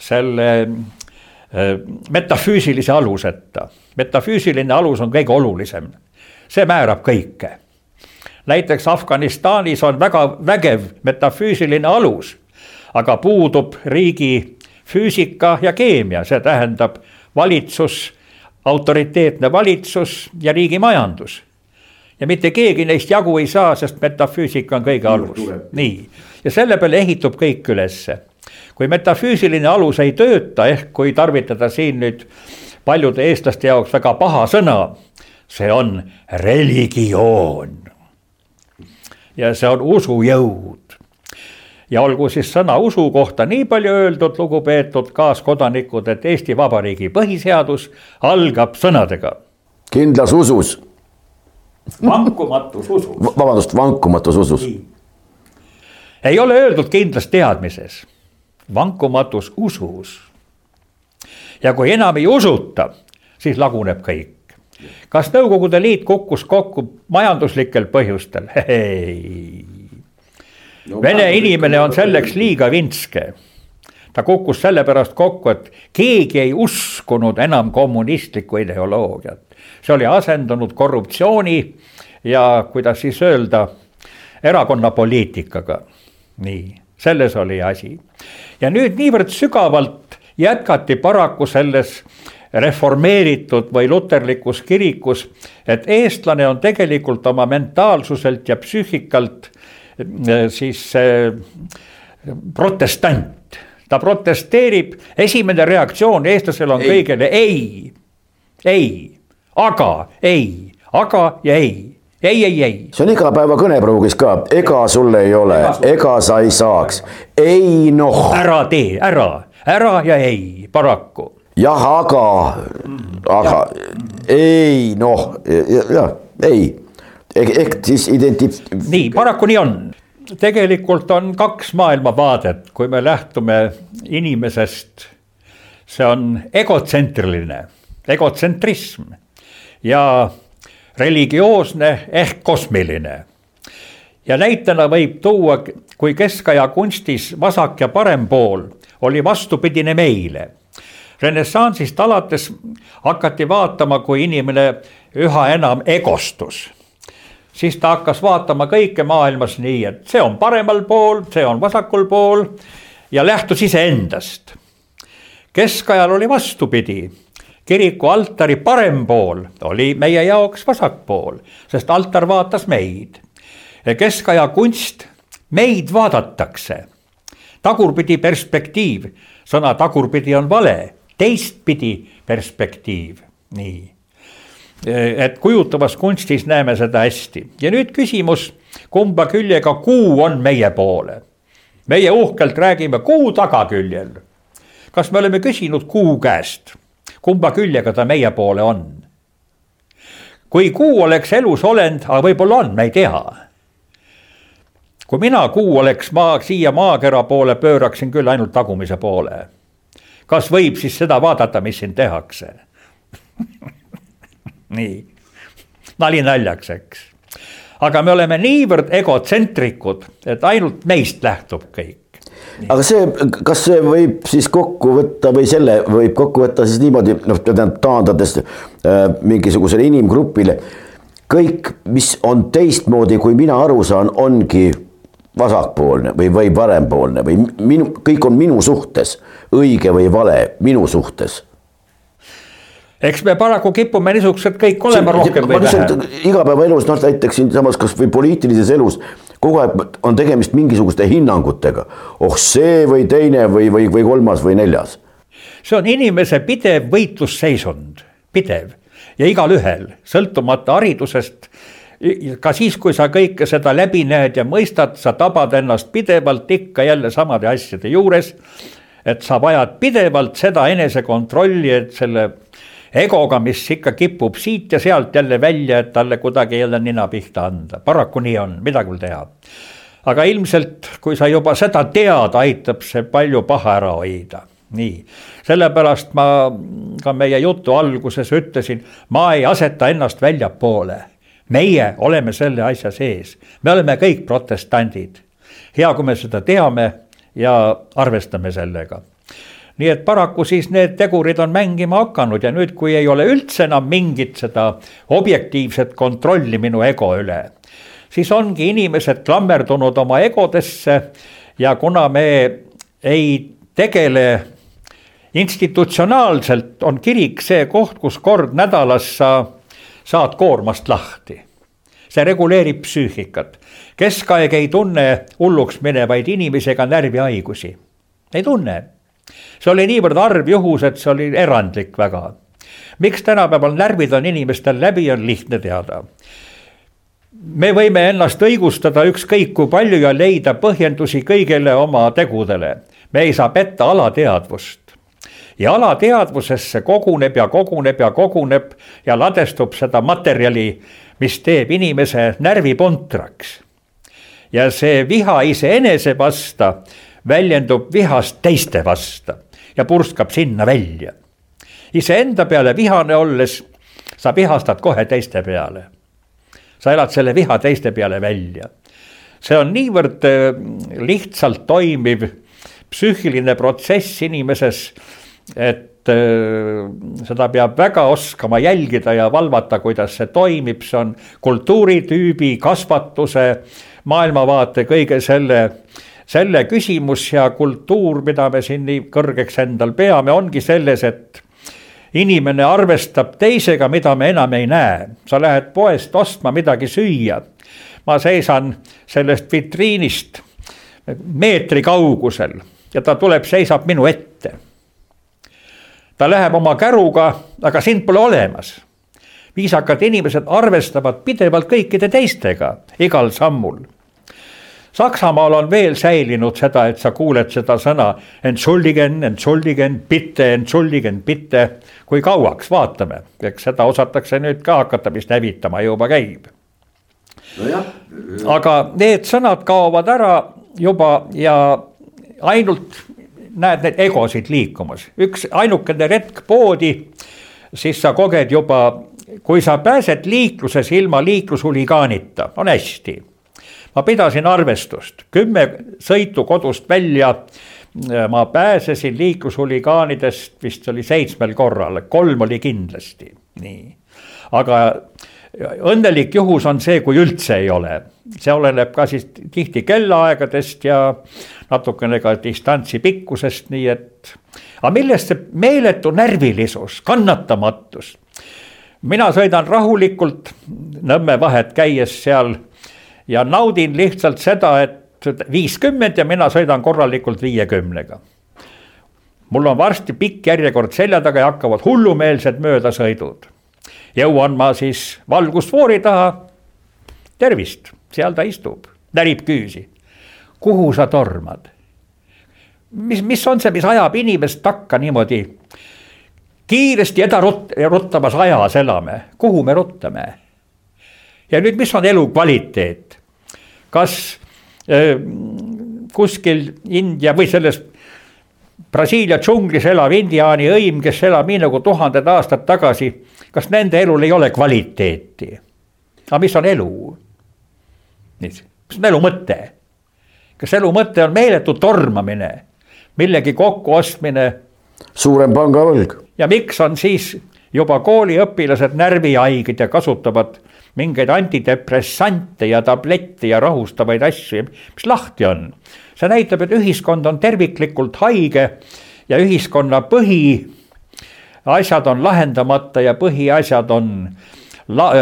selle äh, metafüüsilise aluseta. metafüüsiline alus on kõige olulisem, see määrab kõike. näiteks Afganistanis on väga vägev metafüüsiline alus, aga puudub riigi füüsika ja keemia, see tähendab valitsus, autoriteetne valitsus ja riigi majandus ja mitte keegi neist jagu ei saa, sest metafüüsika on kõige alus, nii. ja selle peale ehitub kõik ülesse. kui metafüüsiline alus ei tööta, ehk kui tarvitada siin nüüd paljude eestlaste jaoks väga paha sõna, see on religioon. ja see on usujõud ja olgu siis sõna usu kohta nii palju öeldud, lugupeetud kaaskodanikud, et Eesti Vabariigi põhiseadus algab sõnadega. kindlas usus vankumatus usus. vabandust, vankumatus usus. ei ole öeldud kindlas teadmises, vankumatus usus. ja kui enam ei usuta, siis laguneb kõik. kas Nõukogude Liit kukkus kokku majanduslikel põhjustel? ei no,. Vene inimene on selleks liiga vintske ta kukkus sellepärast kokku, et keegi ei uskunud enam kommunistlikku ideoloogiat. see oli asendunud korruptsiooni ja kuidas siis öelda, erakonnapoliitikaga. nii, selles oli asi. ja nüüd niivõrd sügavalt jätkati paraku selles reformeeritud või luterlikus kirikus, et eestlane on tegelikult oma mentaalsuselt ja psüühikalt siis äh, protestant. Ta protesteerib, esimene reaktsioon eestlasel on ei. kõigele ei, ei, aga, ei, aga ja ei. Ei, ei, ei. see on igapäeva kõnepruugis ka, ega sul ei ole, ega sa ei saaks, ei noh. ära tee, ära, ära ja ei, paraku. jah, aga, aga. Ja. ei noh, jah, ei ehk, siis identif-. nii, paraku nii on tegelikult on kaks maailmavaadet, kui me lähtume inimesest. see on egotsentriline, egotsentrism ja religioosne ehk kosmiline. ja näitena võib tuua, kui keskaja kunstis vasak ja parem pool oli vastupidine meile. renessansist alates hakati vaatama, kui inimene üha enam egostus siis ta hakkas vaatama kõike maailmas nii, et see on paremal pool, see on vasakul pool ja lähtus iseendast. keskajal oli vastupidi kiriku altari parem pool oli meie jaoks vasak pool, sest altar vaatas meid. keskaja kunst, meid vaadatakse. tagurpidi perspektiiv, sõna tagurpidi on vale, teistpidi perspektiiv, nii et kujutavas kunstis näeme seda hästi ja nüüd küsimus, kumba küljega kuu on meie poole. meie uhkelt räägime kuu tagaküljel. kas me oleme küsinud kuu käest, kumba küljega ta meie poole on? kui kuu oleks elus olend, aga võib-olla on, me ei tea. kui mina kuu oleks maa, siia maakera poole pööraksin küll ainult tagumise poole. kas võib siis seda vaadata, mis siin tehakse nii, nali naljaks, eks. aga me oleme niivõrd egotsentrikud, et ainult meist lähtub kõik. aga see, kas see võib siis kokku võtta või selle võib kokku võtta siis niimoodi, noh, tähendab taandades äh, mingisugusele inimgrupile. kõik, mis on teistmoodi, kui mina aru saan, ongi vasakpoolne või, või parempoolne või minu, kõik on minu suhtes õige või vale, minu suhtes eks me paraku kipume niisugused kõik olema rohkem või vähem. igapäevaelus, noh näiteks siinsamas kasvõi poliitilises elus kogu aeg on tegemist mingisuguste hinnangutega. oh see või teine või, või, või kolmas või neljas. see on inimese pidev võitlusseisund, pidev ja igalühel, sõltumata haridusest ka siis, kui sa kõike seda läbi näed ja mõistad, sa tabad ennast pidevalt ikka jälle samade asjade juures. et sa vajad pidevalt seda enesekontrolli, et selle egoga, mis ikka kipub siit ja sealt jälle välja, et talle kuidagi jälle nina pihta anda, paraku nii on, midagi pole teha. aga ilmselt, kui sa juba seda tead, aitab see palju paha ära hoida nii, sellepärast ma ka meie jutu alguses ütlesin, ma ei aseta ennast väljapoole. meie oleme selle asja sees, me oleme kõik protestandid. hea, kui me seda teame ja arvestame sellega nii et paraku siis need tegurid on mängima hakanud ja nüüd, kui ei ole üldse enam mingit seda objektiivset kontrolli minu ego üle, siis ongi inimesed klammerdunud oma egodesse ja kuna me ei tegele institutsionaalselt, on kirik see koht, kus kord nädalas sa saad koormast lahti. See reguleerib psüühikat. keskaeg ei tunne hulluks minevaid inimesi ega närvihaigusi, ei tunne see oli niivõrd harv juhus, et see oli erandlik väga. miks tänapäeval närvid on inimestel läbi, on lihtne teada. me võime ennast õigustada ükskõik kui palju ja leida põhjendusi kõigele oma tegudele. me ei saa petta alateadvust ja alateadvusesse koguneb ja koguneb ja koguneb ja ladestub seda materjali, mis teeb inimese närvipuntraks. ja see viha iseenese vasta väljendub vihast teiste vasta ja purskab sinna välja. iseenda peale vihane olles sa vihastad kohe teiste peale. sa elad selle viha teiste peale välja. see on niivõrd äh, lihtsalt toimiv psüühiline protsess inimeses, et äh, seda peab väga oskama jälgida ja valvata, kuidas see toimib, see on kultuuritüübi, kasvatuse, maailmavaate, kõige selle selle küsimus ja kultuur, mida me siin nii kõrgeks endal peame, ongi selles, et inimene arvestab teisega, mida me enam ei näe. sa lähed poest ostma midagi süüa. ma seisan sellest vitriinist meetri kaugusel ja ta tuleb, seisab minu ette. ta läheb oma käruga, aga sind pole olemas. viisakad inimesed arvestavad pidevalt kõikide teistega igal sammul Saksamaal on veel säilinud seda, et sa kuuled seda sõna entschuldigen, entschuldigen, bitte, entschuldigen, bitte. kui kauaks, vaatame, eks seda osatakse nüüd ka hakata vist hävitama, juba käib. Aga need sõnad kaovad ära juba ja ainult näed neid egosid liikumas, üks ainukene retk poodi, siis sa koged juba, kui sa pääsed liikluses ilma liiklushuligaanita, on hästi ma pidasin arvestust, kümme sõitu kodust välja. ma pääsesin liiklushuligaanidest vist oli seitsmel korral, kolm oli kindlasti, nii. aga õnnelik juhus on see, kui üldse ei ole, see oleneb ka siis tihti kellaaegadest ja natukene ka distantsi pikkusest, nii et. aga millest see meeletu närvilisus, kannatamatus? mina sõidan rahulikult Nõmme vahet käies seal ja naudin lihtsalt seda, et viiskümmend ja mina sõidan korralikult viiekümnega mul on varsti pikk järjekord selja taga ja hakkavad hullumeelsed möödasõidud. jõuan ma siis valgusfoori taha. tervist, seal ta istub, närib küüsi. kuhu sa tormad? mis, mis on see, mis ajab inimest takka niimoodi? kiiresti edarut-, ruttamas ajas elame, kuhu me ruttame? ja nüüd, mis on elukvaliteet? Kas äh, kuskil India või selles Brasiilia džunglis elav indiaani õim, kes elab nii nagu tuhanded aastad tagasi, kas nende elul ei ole kvaliteeti? aga mis on elu? mis on elu mõte? kas elu mõte on meeletu tormamine, millegi kokkuostmine? suurem pangavõlg. ja miks on siis juba kooliõpilased närvihaiged ja kasutavad mingeid antidepressante ja tablette ja rahustavaid asju, mis lahti on see näitab, et ühiskond on terviklikult haige ja ühiskonna põhiasjad on lahendamata ja põhiasjad on la-,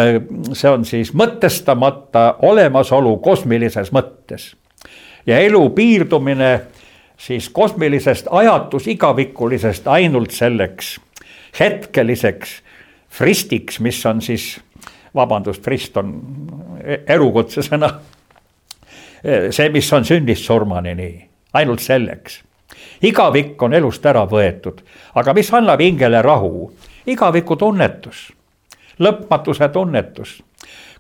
see on siis mõtestamata olemasolu kosmilises mõttes. ja elu piirdumine siis kosmilisest ajatus-igavikulisest ainult selleks hetkeliseks fristiks, mis on siis, vabandust, frist on elukutse sõna Eh, see, mis on sünnist surmani, nii, ainult selleks. igavik on elust ära võetud, aga mis annab hingele rahu? igaviku tunnetus, lõpmatuse tunnetus.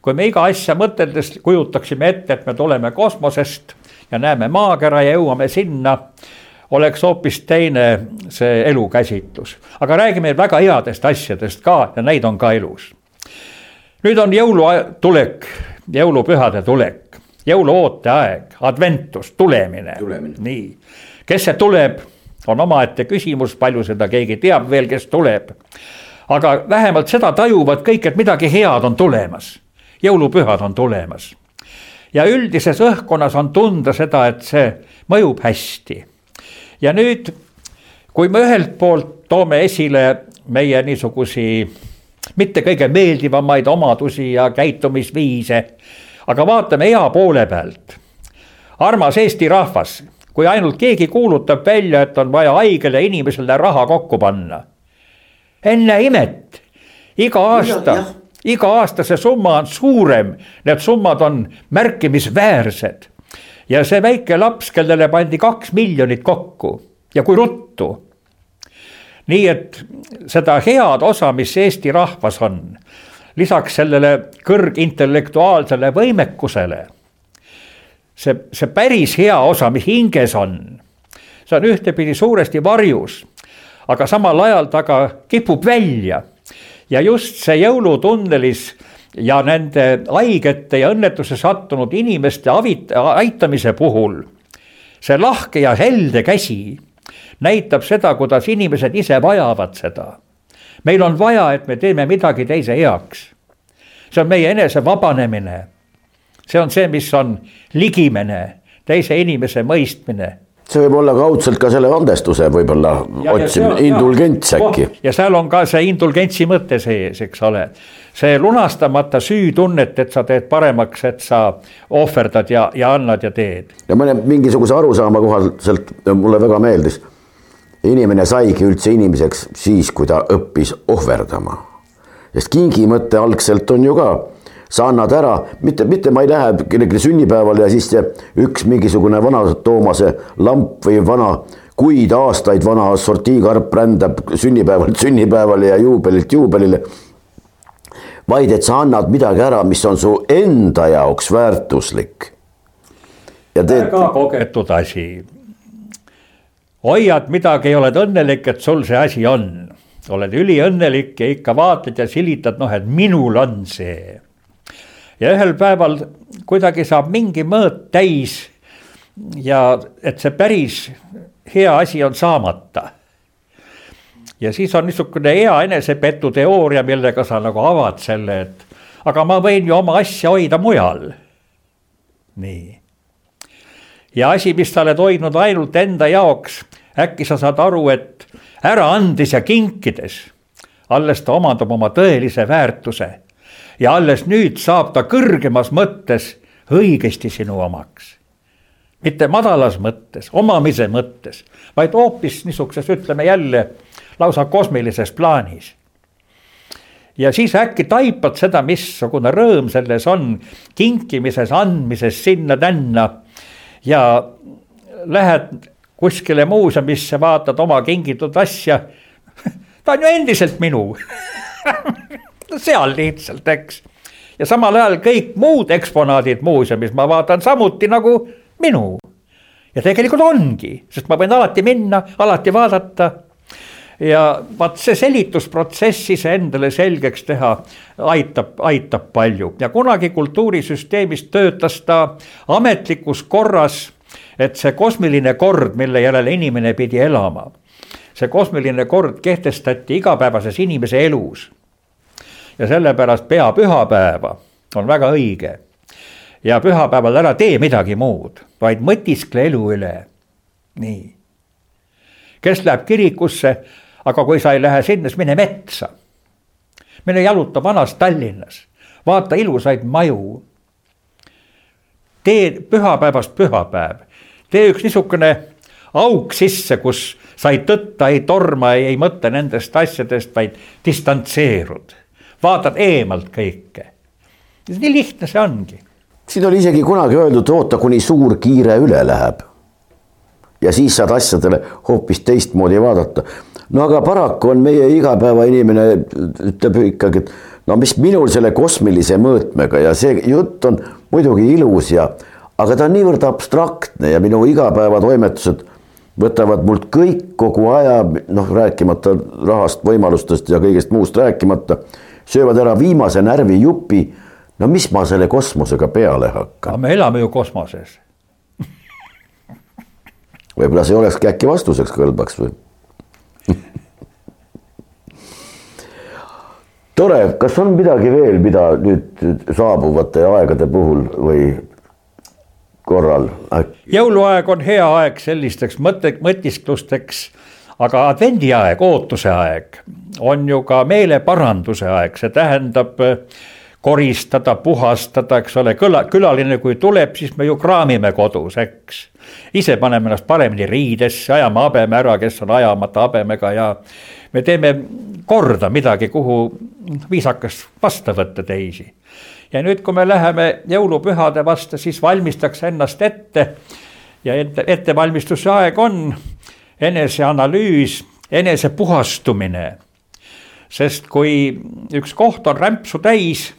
kui me iga asja mõteldes kujutaksime ette, et me tuleme kosmosest ja näeme maakera ja jõuame sinna oleks hoopis teine see elukäsitlus. aga räägime väga headest asjadest ka ja neid on ka elus. Nüüd on jõulutulek, jõulupühade tulek jõuluooteaeg, adventus, tulemine, tulemine., nii. kes see tuleb, on omaette küsimus, palju seda keegi teab veel, kes tuleb. aga vähemalt seda tajuvad kõik, et midagi head on tulemas, jõulupühad on tulemas. ja üldises õhkkonnas on tunda seda, et see mõjub hästi. ja nüüd, kui me ühelt poolt toome esile meie niisugusi mitte kõige meeldivamaid omadusi ja käitumisviise aga vaatame hea poole pealt. armas Eesti rahvas, kui ainult keegi kuulutab välja, et on vaja haigele inimesele raha kokku panna. enne imet, iga aasta, iga aasta see summa on suurem, need summad on märkimisväärsed. ja see väike laps, kellele pandi kaks miljonit kokku ja kui ruttu nii et seda head osa, mis Eesti rahvas on, lisaks sellele kõrgintellektuaalsele võimekusele. see, see päris hea osa, mis hinges on, see on ühtepidi suuresti varjus, aga samal ajal ta ka kipub välja. ja just see jõulutunnelis ja nende haigete ja õnnetusse sattunud inimeste avit-, aitamise puhul see lahke ja helde käsi näitab seda, kuidas inimesed ise vajavad seda meil on vaja, et me teeme midagi teise heaks. see on meie enese vabanemine. see on see, mis on ligimene, teise inimese mõistmine see võib olla kaudselt ka selle andestuse võib-olla otsimine, indulgents äkki. ja seal on ka see indulgentsi mõte sees, eks ole. see lunastamata süütunnet, et sa teed paremaks, et sa ohverdad ja, ja annad ja teed. ja mõne mingisuguse arusaama kohaselt mulle väga meeldis inimene saigi üldse inimeseks siis, kui ta õppis ohverdama. sest kingi mõte algselt on ju ka, sa annad ära, mitte, mitte ma ei lähe kellelegi sünnipäevale ja siis üks mingisugune vana Toomase lamp või vana kuid aastaid vana sortiikarp rändab sünnipäevalt sünnipäevale ja juubelilt juubelile. vaid et sa annad midagi ära, mis on su enda jaoks väärtuslik. ja teed. väga kogetud asi hoiad midagi oled õnnelik, et sul see asi on. oled üliõnnelik ja ikka vaatad ja silitad, noh, et minul on see. Ja ühel päeval kuidagi saab mingi mõõt täis ja et see päris hea asi on saamata. ja siis on niisugune hea enesepetuteooria, millega sa nagu avad selle, et aga ma võin ju oma asja hoida mujal. nii. ja asi, mis sa oled hoidnud ainult enda jaoks, äkki sa saad aru, et ära andes ja kinkides, alles ta omandab oma tõelise väärtuse ja alles nüüd saab ta kõrgemas mõttes õigesti sinu omaks. mitte madalas mõttes, omamise mõttes, vaid hoopis niisuguses, ütleme jälle lausa kosmilises plaanis ja siis äkki taipad seda, missugune rõõm selles on, kinkimises, andmises sinna-tänna ja lähed kuskile muuseumisse, vaatad oma kingitud asja. ta on ju endiselt minu seal lihtsalt, eks. ja samal ajal kõik muud eksponaadid muuseumis ma vaatan samuti nagu minu. ja tegelikult ongi, sest ma võin alati minna, alati vaadata ja vaat see selitusprotsess iseendale selgeks teha aitab, aitab palju ja kunagi kultuurisüsteemis töötas ta ametlikus korras, et see kosmiline kord, mille järele inimene pidi elama, see kosmiline kord kehtestati igapäevases inimese elus. Ja sellepärast pea pühapäeva on väga õige. ja pühapäeval ära tee midagi muud, vaid mõtiskle elu üle. nii. kes läheb kirikusse, aga kui sa ei lähe sinna, siis mine metsa. mine jaluta vanas Tallinnas, vaata ilusaid maju. tee pühapäevast pühapäev, tee üks niisugune auk sisse, kus sa ei tõtta, ei torma, ei, mõtle nendest asjadest, vaid distantseerud, vaatad eemalt kõike. nii lihtne see ongi. siin oli isegi kunagi öeldud, oota, kuni suur kiire üle läheb. ja siis saad asjadele hoopis teistmoodi vaadata no aga paraku on meie igapäevainimene ütleb ikkagi, et no mis minul selle kosmilise mõõtmega ja see jutt on muidugi ilus ja, aga ta on niivõrd abstraktne ja minu igapäevatoimetused võtavad mult kõik kogu aja, noh, rääkimata rahast, võimalustest ja kõigest muust rääkimata, söövad ära viimase närvijupi. no mis ma selle kosmosega peale hakkan? me elame ju kosmoses võib-olla see olekski äkki vastuseks kõlbaks või tore, kas on midagi veel, mida nüüd saabuvate aegade puhul või korral? jõuluaeg on hea aeg sellisteks mõtte, mõtisklusteks, aga advendiaeg, ootuse aeg on ju ka meeleparanduse aeg, see tähendab koristada, puhastada, eks ole, küla, külaline, kui tuleb, siis me ju kraamime kodus, eks. ise paneme ennast paremini riidesse, ajame habeme ära, kes on ajamata habemega ja me teeme korda midagi, kuhu viisakas vastu võtta teisi. ja nüüd, kui me läheme jõulupühade vastu, siis valmistaks ennast ette ja ette, ettevalmistuse aeg on eneseanalüüs, enesepuhastumine. sest kui üks koht on rämpsu täis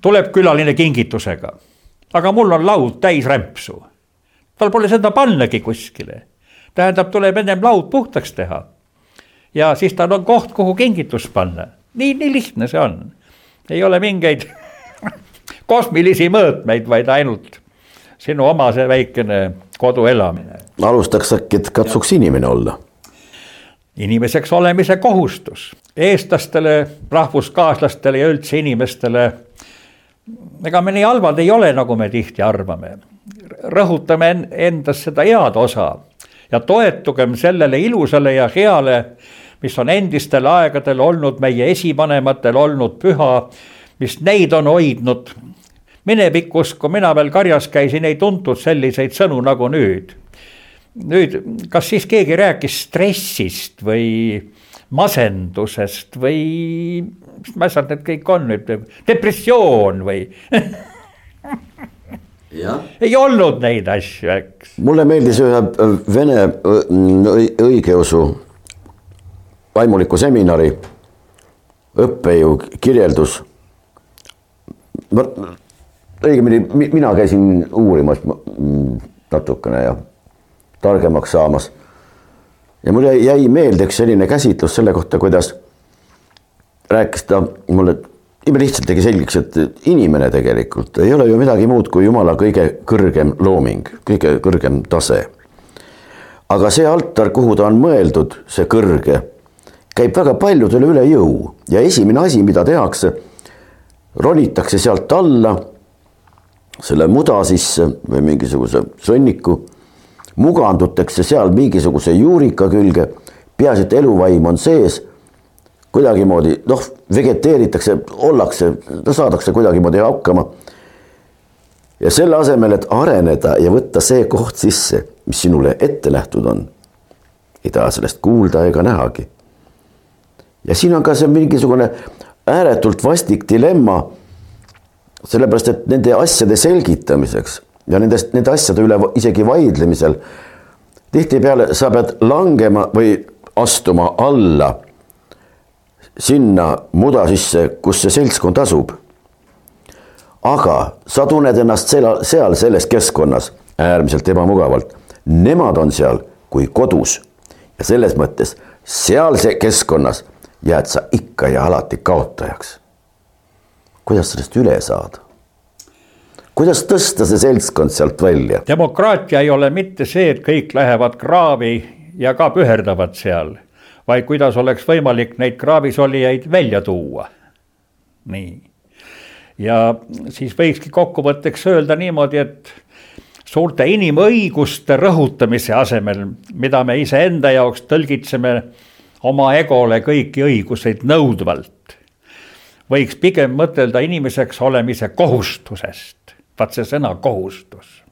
tuleb külaline kingitusega, aga mul on laud täis rämpsu. tal pole seda pannagi kuskile. tähendab, tuleb ennem laud puhtaks teha. ja siis tal on koht, kuhu kingitus panna. nii, nii lihtne see on. ei ole mingeid kosmilisi mõõtmeid, vaid ainult sinu oma see väikene kodu elamine. Alustaks äkki, et katsuks inimene olla inimeseks olemise kohustus eestlastele, rahvuskaaslastele ja üldse inimestele. ega me nii halvad ei ole, nagu me tihti arvame. rõhutame endas seda head osa ja toetugem sellele ilusale ja heale, mis on endistel aegadel olnud meie esivanematel olnud püha, mis neid on hoidnud. minevikus, kui mina veel karjas käisin, ei tuntud selliseid sõnu nagu nüüd nüüd, kas siis keegi rääkis stressist või masendusest või mis asjad need kõik on nüüd, depressioon või ei olnud neid asju, eks. mulle meeldis ühe vene õigeusu vaimuliku seminari õppejõu kirjeldus. õigemini mina käisin uurimas natukene ja targemaks saamas. ja mul jäi, jäi meelde üks selline käsitlus selle kohta, kuidas rääkis ta mulle, ime lihtsalt tegi selgeks, et inimene tegelikult ei ole ju midagi muud kui jumala kõige kõrgem looming, kõige kõrgem tase. aga see altar, kuhu ta on mõeldud, see kõrge, käib väga paljudele üle jõu ja esimene asi, mida tehakse, ronitakse sealt alla selle muda sisse või mingisuguse sõnniku, mugandutakse seal mingisuguse juurika külge, peaasi, et eluvaim on sees, kuidagimoodi noh, vegeteeritakse, ollakse, saadakse kuidagimoodi hakkama. ja selle asemel, et areneda ja võtta see koht sisse, mis sinule ette nähtud on, ei taha sellest kuulda ega nähagi. ja siin on ka see mingisugune ääretult vastik dilemma sellepärast, et nende asjade selgitamiseks ja nendest, nende asjade üle isegi vaidlemisel tihtipeale sa pead langema või astuma alla sinna muda sisse, kus see seltskond asub. aga sa tunned ennast seal, seal selles keskkonnas äärmiselt ebamugavalt. Nemad on seal kui kodus ja selles mõttes sealse keskkonnas jääd sa ikka ja alati kaotajaks kuidas sellest üle saada? Kuidas tõsta see seltskond sealt välja? demokraatia ei ole mitte see, et kõik lähevad kraavi ja ka püherdavad seal, vaid kuidas oleks võimalik neid kraavis olijaid välja tuua. nii. ja siis võikski kokkuvõtteks öelda niimoodi, et suurte inimõiguste rõhutamise asemel, mida me iseenda jaoks tõlgitseme oma egole kõiki õiguseid nõudvalt võiks pigem mõtelda inimeseks olemise kohustusest. Vaat see sõna kohustus.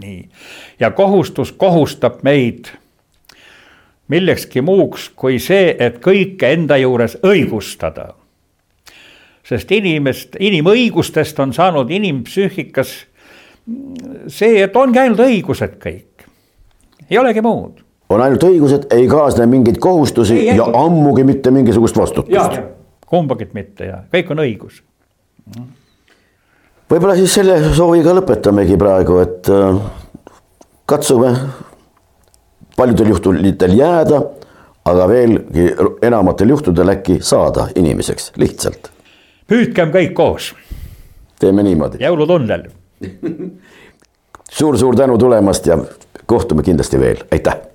nii, ja kohustus kohustab meid millekski muuks kui see, et kõike enda juures õigustada. sest inimest, inimõigustest on saanud inimpsüühikas see, et ongi ainult õigused kõik, ei olegi muud. on ainult õigused, ei kaasne mingeid kohustusi ei, ja ammugi mitte mingisugust vastutust kumbagi mitte ja kõik on õigus. Võib-olla siis selle sooviga lõpetamegi praegu, et äh, katsume paljudel juhtudel jääda, aga veelgi enamatel juhtudel äkki saada inimeseks lihtsalt. püüdkem kõik koos. teeme niimoodi. jõulutundel suur-suur tänu tulemast ja kohtume kindlasti veel, aitäh